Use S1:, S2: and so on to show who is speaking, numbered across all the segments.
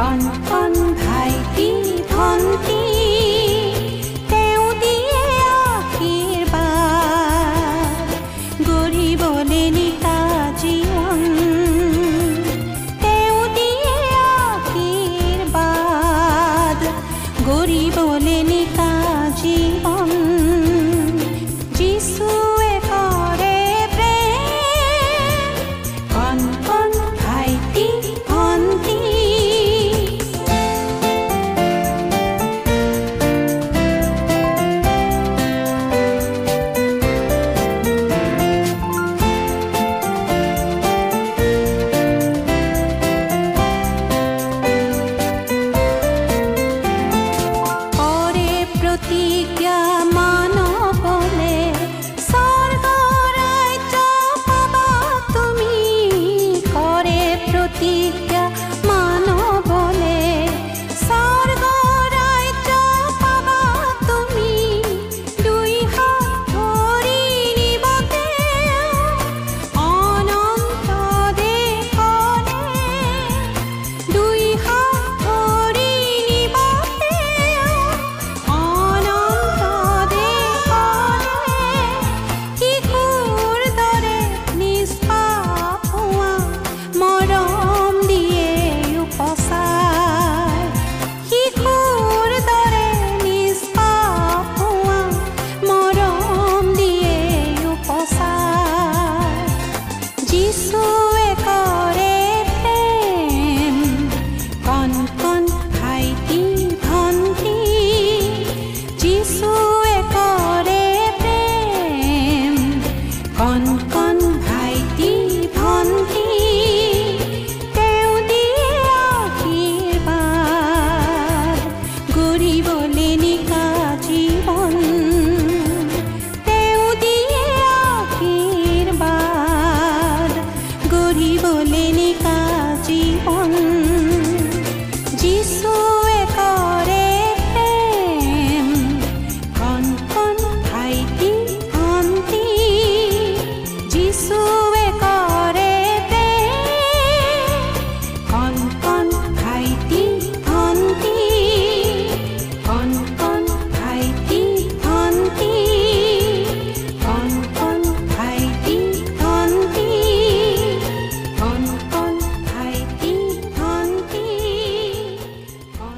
S1: fun.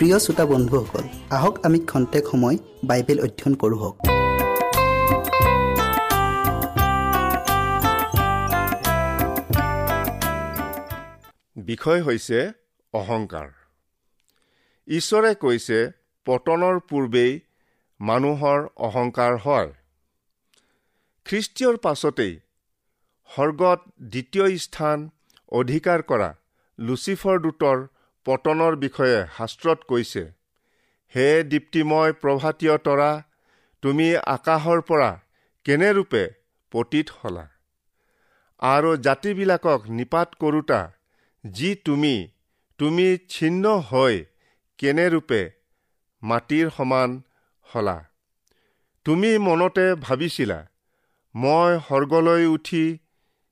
S2: প্ৰিয় শ্ৰোতা বন্ধুসকল আহক আমি খন্তেক সময় বাইবেল অধ্যয়ন কৰোঁ
S1: বিষয় হৈছে অহংকাৰ। ঈশ্বৰে কৈছে পতনৰ পূৰ্বেই মানুহৰ অহংকাৰ হয়। খ্ৰীষ্টীয়ৰ পাছতেই স্বৰ্গত দ্বিতীয় স্থান অধিকাৰ কৰা লুচিফৰ দূতৰ পতনৰ বিষয়ে শাস্ত্ৰত কৈছে হে দীপ্তিময় প্ৰভাতীয় তৰা তুমি আকাশৰ পৰা কেনেৰূপে পতীত হলা? আৰু জাতিবিলাকক নিপাত কৰোতা যি তুমি তুমি ছিন্ন হৈ কেনেৰূপে মাটিৰ সমান হলা? তুমি মনতে ভাবিছিলা মই স্বৰ্গলৈ উঠি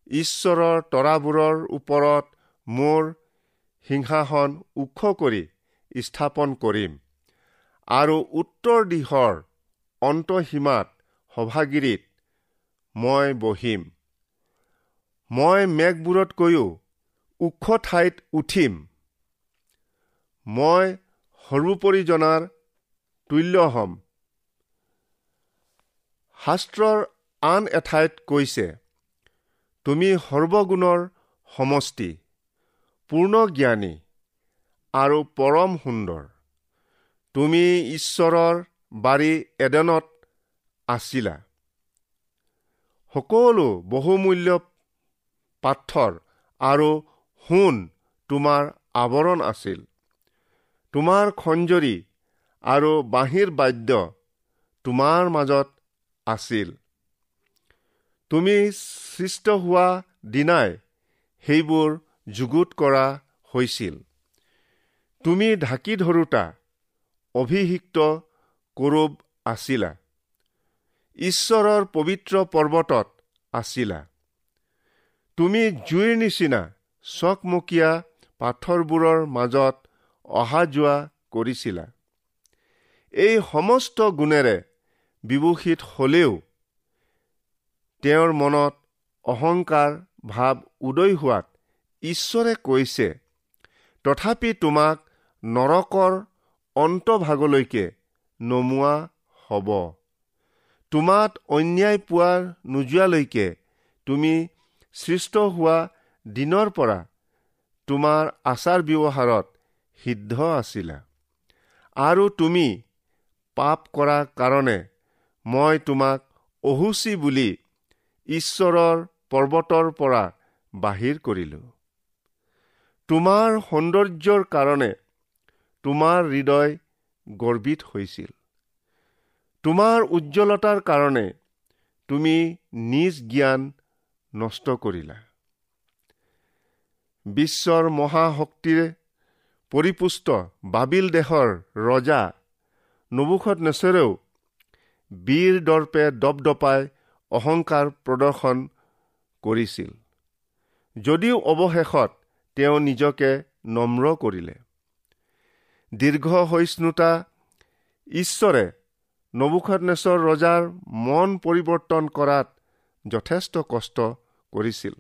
S1: ঈশ্বৰৰ তৰাবোৰৰ ওপৰত মোৰ সিংহাসন ওখ কৰি স্থাপন কৰিম আৰু উত্তৰ দিশৰ অন্তসীমাত সভাগিৰিত মই বহিম। মই মেঘবোৰতকৈও ওখ ঠাইত উঠিম। মই সৰ্বোপৰি জনাৰ তুল্য হ'ম। শাস্ত্ৰৰ আন এঠাইত কৈছে তুমি সৰ্বগুণৰ সমষ্টি। পূৰ্ণ জ্ঞানী আৰু পৰম সুন্দৰ। তুমি ঈশ্বৰৰ বাৰী এডেনত আছিলা। সকলো বহুমূল্য পাথৰ আৰু সোণ তোমাৰ আৱৰণ আছিল। তোমাৰ খঞ্জৰি আৰু বাঁহীৰ বাদ্য তোমাৰ মাজত আছিল। তুমি সৃষ্ট হোৱা দিনাই সেইবোৰ যুগুত কৰা হৈছিল। তুমি ঢাকি ধৰোতা অভিষিক্ত কৰোব আছিলা। ঈশ্বৰৰ পবিত্ৰ পৰ্বতত আছিলা। তুমি জুইৰ নিচিনা চকমকীয়া পাথৰবোৰৰ মাজত অহা যোৱা কৰিছিলা। এই সমস্ত গুণেৰে বিভূষিত হলেও তেওঁৰ মনত অহংকাৰ ভাৱ উদয় হোৱাত ঈশ্বৰে কৈছে তথাপি তোমাক নৰকৰ অন্তভাগলৈকে নমোৱা হ'ব। তোমাত অন্যায় পোৱা নোযোৱালৈকে তুমি সৃষ্ট হোৱা দিনৰ পৰা তোমাৰ আচাৰ ব্যৱহাৰত সিদ্ধ আছিলা। আৰু তুমি পাপ কৰাৰ কাৰণে মই তোমাক অহুচি বুলি ঈশ্বৰৰ পৰ্বতৰ পৰা বাহিৰ কৰিলো। তোমাৰ সৌন্দৰ্যৰ কাৰণে তোমাৰ হৃদয় গৰ্বিত হৈছিল। তোমাৰ উজ্জ্বলতাৰ কাৰণে তুমি নিজ জ্ঞান নষ্ট কৰিলা। বিশ্বৰ মহাশক্তিৰে পৰিপুষ্ট বাবিল দেশৰ ৰজা নবুখত নেচৰেও বীৰ দৰ্পে দপদপাই অহংকাৰ প্ৰদৰ্শন কৰিছিল। যদিও অৱশেষত তেওঁ নিজকে নম্ৰ কৰিলে। দীৰ্ঘ সহিষ্ণুতা ঈশ্বৰে নবুখত নেচৰ ৰজাৰ মন পৰিৱৰ্তন কৰাত যথেষ্ট কষ্ট কৰিছিল।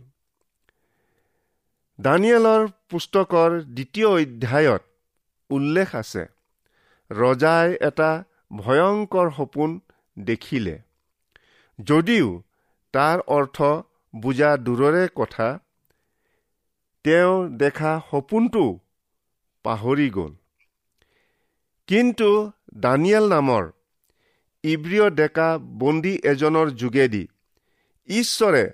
S1: দানিয়েলৰ পুস্তকৰ দ্বিতীয় অধ্যায়ত উল্লেখ আছে ৰজাই এটা ভয়ংকৰ সপোন দেখিলে। যদিও তাৰ অৰ্থ বুজা দূৰৰে কথা তেওঁ দেখা সপোনটো পাহৰি গ'ল। কিন্তু দানিয়েল নামৰ ইব্ৰিয় ডেকা বন্দী এজনৰ যোগেদি ঈশ্বৰে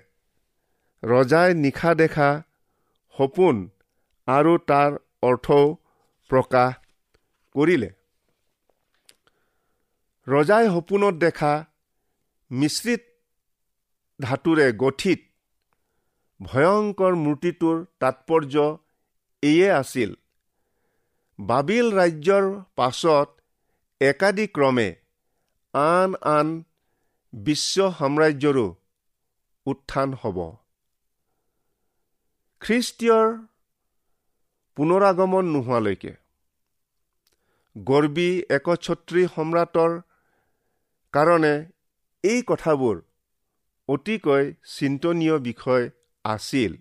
S1: ৰজাই নিশা দেখা সপোন আৰু তাৰ অৰ্থও প্ৰকাশ কৰিলে। ৰজাই সপোনত দেখা মিশ্ৰিত ধাতুৰে গঠিত ভয়ংকৰ মূৰ্তিটোৰ তাৎপৰ্য এয়ে আছিল। বাবিল ৰাজ্যৰ পাছত একাদিক্ৰমে আন আন বিশ্ব সাম্ৰাজ্যৰো উত্থান হ'ব। খ্ৰীষ্টীয়ৰ পুনৰাগমন নোহোৱালৈকে গৰ্বী একছত্ৰী সম্ৰাটৰ কাৰণে এই কথাবোৰ অতিকৈ চিন্তনীয় বিষয় আছিল।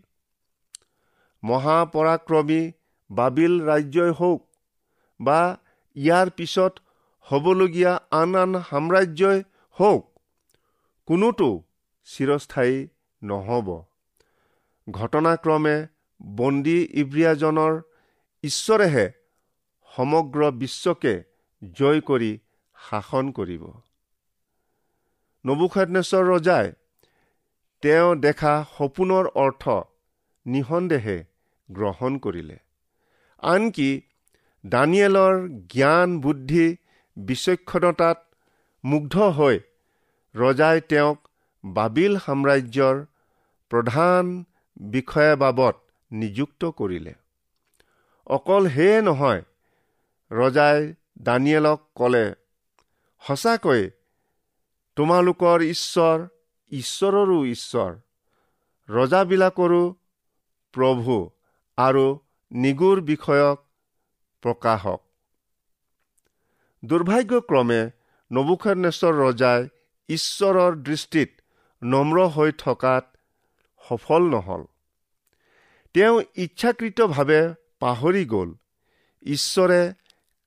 S1: মহাপৰাক্ৰমী বাবিল ৰাজ্যই হওক বা ইয়াৰ পিছত হ'বলগীয়া আন আন সাম্ৰাজ্যই হওক কোনোটো চিৰস্থায়ী নহ'ব। ঘটনাক্ৰমে বন্দী ইব্ৰিয়াজনৰ ঈশ্বৰেহে সমগ্ৰ বিশ্বকে জয় কৰি শাসন কৰিব। নবুখাদনেশ্বৰ ৰজাই তেওঁ দেখা সপোনৰ অৰ্থ নিঃসন্দেহে গ্ৰহণ কৰিলে। আনকি দানিয়েলৰ জ্ঞান বুদ্ধি বিচক্ষণতাত মুগ্ধ হৈ ৰজাই তেওঁক বাবিল সাম্ৰাজ্যৰ প্ৰধান বিষয়া বাবদ নিযুক্ত কৰিলে। অকল সেয়ে নহয় ৰজাই দানিয়েলক ক'লে সঁচাকৈ তোমালোকৰ ঈশ্বৰ ঈশ্বৰৰো ঈশ্বৰ ৰজাবিলাকৰো প্ৰভু আৰু নিগুৰ বিষয়ক প্ৰকাশক। দুৰ্ভাগ্যক্ৰমে নবুখানেশ্বৰ ৰজাই ঈশ্বৰৰ দৃষ্টিত নম্ৰ হৈ থকাত সফল নহল। তেওঁ ইচ্ছাকৃতভাৱে পাহৰি গ'ল। ঈশ্বৰে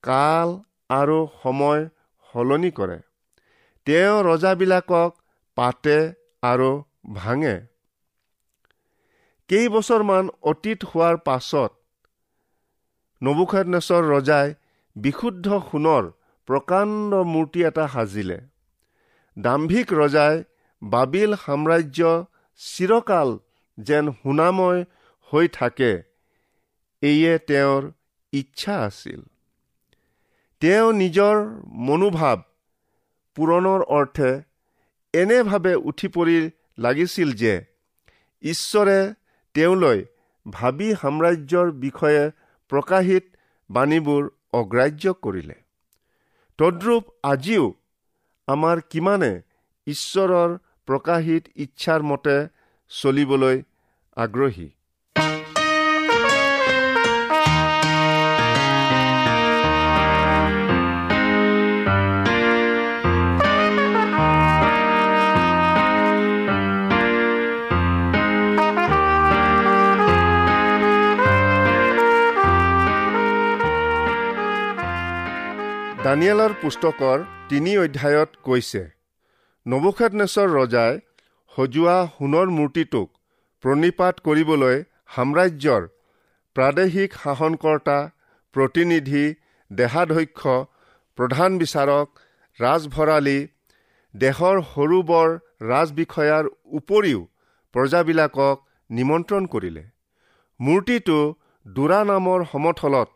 S1: কাল আৰু সময় সলনি কৰে। তেওঁ ৰজাবিলাকক পাতে আৰু ভাঙে। কেইবছৰমান অতীত হোৱাৰ পাছত নবুখানেশ্বৰ ৰজাই বিশুদ্ধ সোণৰ প্ৰকাণ্ড মূৰ্তি এটা সাজিলে। দাম্ভিক ৰজাই বাবিল সাম্ৰাজ্য চিৰকাল যেন সুনাময় হৈ থাকে এয়ে তেওঁৰ ইচ্ছা আছিল। তেওঁ নিজৰ মনোভাৱ পূৰণৰ অৰ্থে এনেভাৱে উঠি পৰি লাগিছিল যে ঈশ্বৰে তেওঁলৈ ভাবি সাম্ৰাজ্যৰ বিষয়ে প্ৰকাশিত বাণীবোৰ অগ্ৰাহ্য কৰিলে। তদ্ৰূপ আজিও আমাৰ কিমানে ঈশ্বৰৰ প্ৰকাশিত ইচ্ছাৰ মতে চলিবলৈ আগ্ৰহী? দানিয়েলৰ পুস্তকৰ তিনি অধ্যায়ত কৈছে নবুখাদনেশ্বৰ ৰজাই সজোৱা সোণৰ মূৰ্তিটোক প্ৰণিপাত কৰিবলৈ সাম্ৰাজ্যৰ প্ৰাদেশিক শাসনকৰ্তা প্ৰতিনিধি দেহাধ্যক্ষ প্ৰধান বিচাৰক ৰাজভৰালী দেশৰ সৰু বৰ ৰাজবিষয়াৰ উপৰিও প্ৰজাবিলাকক নিমন্ত্ৰণ কৰিলে। মূৰ্তিটো দুৰা নামৰ সমথলত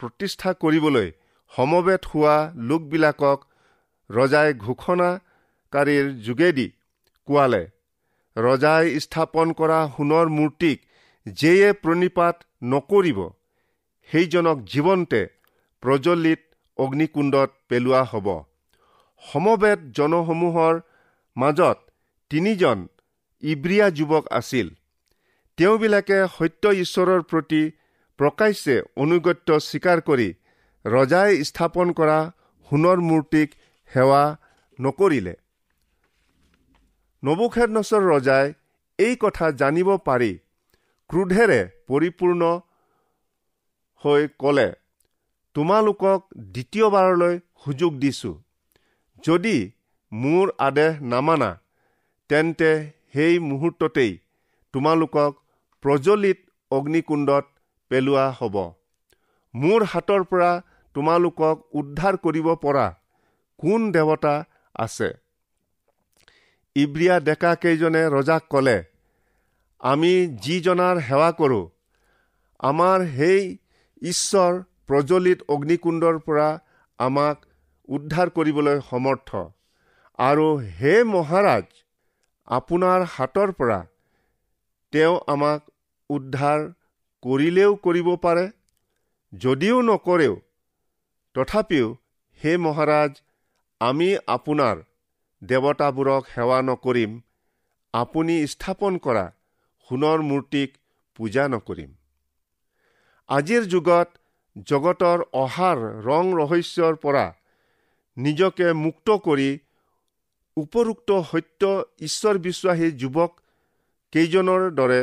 S1: প্ৰতিষ্ঠা কৰিবলৈ সমবেত হোৱা লোকবিলাকক ৰজাই ঘোষণাকাৰীৰ যোগেদি কোৱালে ৰজাই স্থাপন কৰা সোণৰ মূৰ্তিক যেয়ে প্ৰণিপাত নকৰিব সেইজনক জীৱন্তে প্ৰজ্বলিত অগ্নিকুণ্ডত পেলোৱা হ'ব। সমবেত জনসমূহৰ মাজত তিনিজন ইব্ৰিয়া যুৱক আছিল। তেওঁবিলাকে সত্য ঈশ্বৰৰ প্ৰতি প্ৰকাশ্যে অনুগত্য স্বীকাৰ কৰি ৰজাই স্থাপন কৰা সোণৰ মূৰ্তিক সেৱা নকৰিলে। নবুখেদনচৰ ৰজাই এই কথা জানিব পাৰি ক্ৰোধেৰে পৰিপূৰ্ণ হৈ ক'লে তোমালোকক দ্বিতীয়বাৰলৈ সুযোগ দিছো। যদি মোৰ আদেশ নামানা তেন্তে সেই মুহূৰ্ততেই তোমালোকক প্ৰজ্বলিত অগ্নিকুণ্ডত পেলোৱা হ'ব। মোৰ হাতৰ পৰা তোমালোকক উদ্ধাৰ কৰিব পৰা কোন দেৱতা আছে? ইব্ৰিয়া ডেকা কেইজনে ৰজাক ক'লে আমি যিজনাৰ সেৱা কৰোঁ আমাৰ সেই ঈশ্বৰ প্ৰজ্বলিত অগ্নিকুণ্ডৰ পৰা আমাক উদ্ধাৰ কৰিবলৈ সমৰ্থ। আৰু হে মহাৰাজ আপোনাৰ হাতৰ পৰা তেওঁ আমাক উদ্ধাৰ কৰিলেও কৰিব পাৰে যদিও নকৰেও তথাপিও হে মহাৰাজ আমি আপোনাৰ দেৱতাবোৰক সেৱা নকৰিম আপুনি স্থাপন কৰা সোণৰ মূৰ্তিক পূজা নকৰিম। আজিৰ যুগত জগতৰ অহাৰ ৰং ৰহস্যৰ পৰা নিজকে মুক্ত কৰি উপৰোক্ত সত্য ঈশ্বৰ বিশ্বাসী যুৱক কেইজনৰ দৰে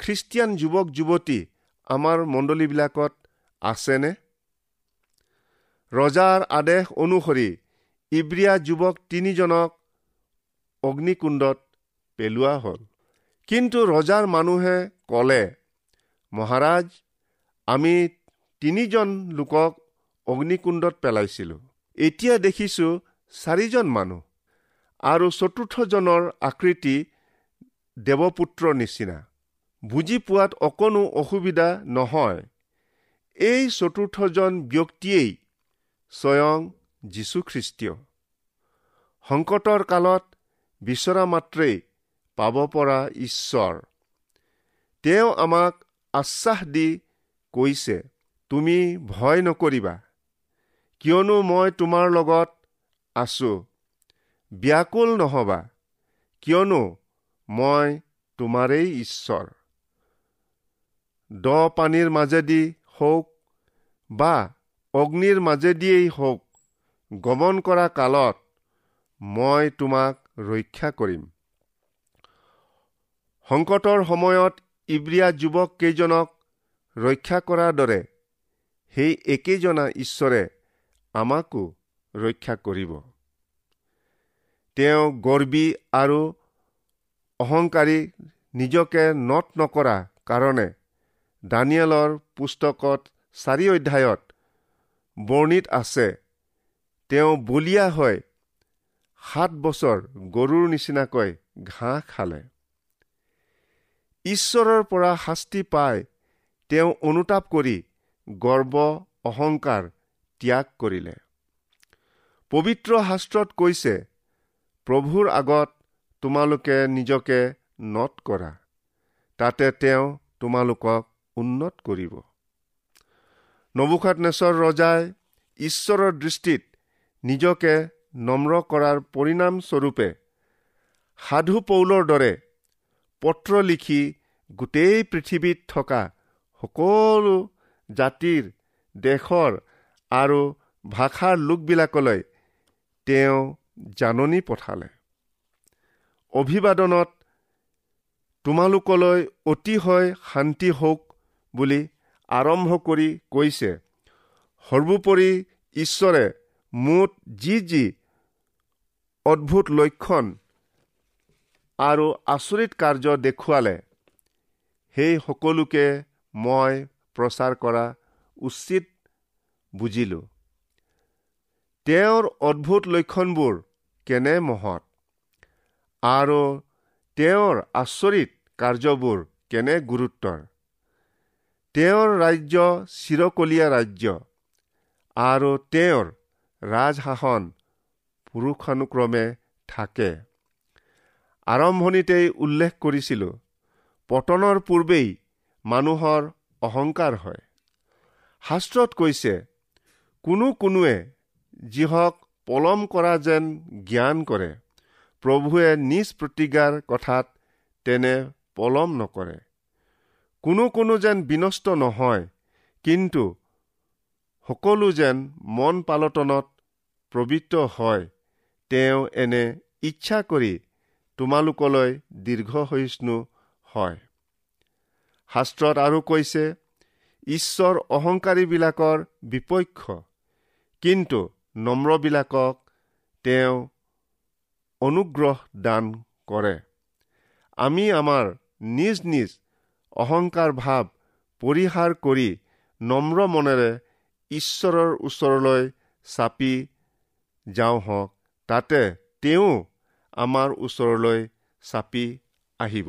S1: খ্ৰীষ্টিয়ান যুৱক যুৱতী আমাৰ মণ্ডলীবিলাকত আছেনে? ৰজাৰ আদেশ অনুসৰি ইব্ৰিয়া যুৱক তিনিজনক অগ্নিকুণ্ডত পেলোৱা হ'ল। কিন্তু ৰজাৰ মানুহে ক'লে মহাৰাজ আমি তিনিজন লোকক অগ্নিকুণ্ডত পেলাইছিলোঁ। এতিয়া দেখিছোঁ চাৰিজন মানুহ আৰু চতুৰ্থজনৰ আকৃতি দেৱপুত্ৰৰ নিচিনা। বুজি পোৱাত অকণো অসুবিধা নহয়। এই চতুৰ্থজন ব্যক্তিয়েই স্বয়ং যীশুখ্ৰীষ্টীয়। সংকটৰ কালত বিচৰা মাত্ৰেই পাব পৰা ঈশ্বৰ। তেওঁ আমাক আশ্বাস দি কৈছে তুমি ভয় নকৰিবা কিয়নো মই তোমাৰ লগত আছো। ব্যাকুল নহবা কিয়নো মই তোমাৰেই ঈশ্বৰ। দ পানীৰ মাজেদি হওক বা অগ্নিৰ মাজেদিয়েই হওক গমন কৰা কালত মই তোমাক ৰক্ষা কৰিম। সংকটৰ সময়ত ইব্ৰিয়া যুৱক কেইজনক ৰক্ষা কৰাৰ দৰে সেই একেজনা ঈশ্বৰে আমাকো ৰক্ষা কৰিব। তেওঁ গৰ্বী আৰু অহংকাৰী নিজকে নট নকৰা কাৰণে দানিয়েলৰ পুস্তকত চাৰি অধ্যায়ত বৰ্ণিত আছে। তেওঁ বলিয়া হৈ সাত বছৰ গৰুৰ নিচিনাকৈ ঘাঁহ খালে। ঈশ্বৰৰ পৰা শাস্তি পাই তেওঁ অনুতাপ কৰি গৰ্ব অহংকাৰ ত্যাগ কৰিলে। পবিত্ৰ শাস্ত্ৰত কৈছে প্ৰভুৰ আগত তোমালোকে নিজকে নট কৰা। তাতে তেওঁ তোমালোকক উন্নত কৰিব। নবুখাত নেচৰ ৰজাই ঈশ্বৰৰ দৃষ্টিত নিজকে নম্ৰ কৰাৰ পৰিণামস্বৰূপে সাধু পৌলৰ দৰে পত্ৰ লিখি গোটেই পৃথিৱীত থকা সকলো জাতিৰ দেশৰ আৰু ভাষাৰ লোকবিলাকলৈ তেওঁ জাননী পঠালে। অভিবাদনত তোমালোকলৈ অতিশয় শান্তি হওক বুলি আৰম্ভ কৰি কৈছে সৰ্বোপৰি ঈশ্বৰে মুঠ যি যি অদ্ভুত লক্ষণ আৰু আচৰিত কাৰ্য দেখুৱালে সেই সকলোকে মই প্ৰচাৰ কৰা উচিত বুজিলোঁ। তেওঁৰ অদ্ভুত লক্ষণবোৰ কেনে মহৎ আৰু তেওঁৰ আচৰিত কাৰ্যবোৰ কেনে গুৰুত্বৰ তেওঁৰ ৰাজ্য চিৰকলীয়া ৰাজ্য। আৰু তেওঁৰ ৰাজশাসন পুৰুষানুক্ৰমে থাকে। আৰম্ভণিতেই উল্লেখ কৰিছিলোঁ পতনৰ পূৰ্বেই মানুহৰ অহংকাৰ হয়। শাস্ত্ৰত কৈছে কোনো কোনোৱে যিহক পলম কৰা যেন জ্ঞান কৰে প্ৰভুৱে নিজ প্ৰতিজ্ঞাৰ কথাত তেনে পলম নকৰে। কোনো কোনো যেন বিনষ্ট নহয় কিন্তু সকলো যেন মন পালটনত প্ৰবৃত্ত হয় তেওঁ এনে ইচ্ছা কৰি তোমালোকলৈ দীৰ্ঘসহিষ্ণু হয়। শাস্ত্ৰত আৰু কৈছে ঈশ্বৰ অহংকাৰীবিলাকৰ বিপক্ষ কিন্তু নম্ৰবিলাকক তেওঁ অনুগ্ৰহ দান কৰে। আমি আমাৰ নিজ নিজ অহংকাৰ ভাৱ পৰিহাৰ কৰি নম্ৰ মনেৰে ঈশ্বৰৰ ওচৰলৈ চাপি যাওঁ হওক তাতে তেওঁ আমাৰ ওচৰলৈ চাপি আহিব।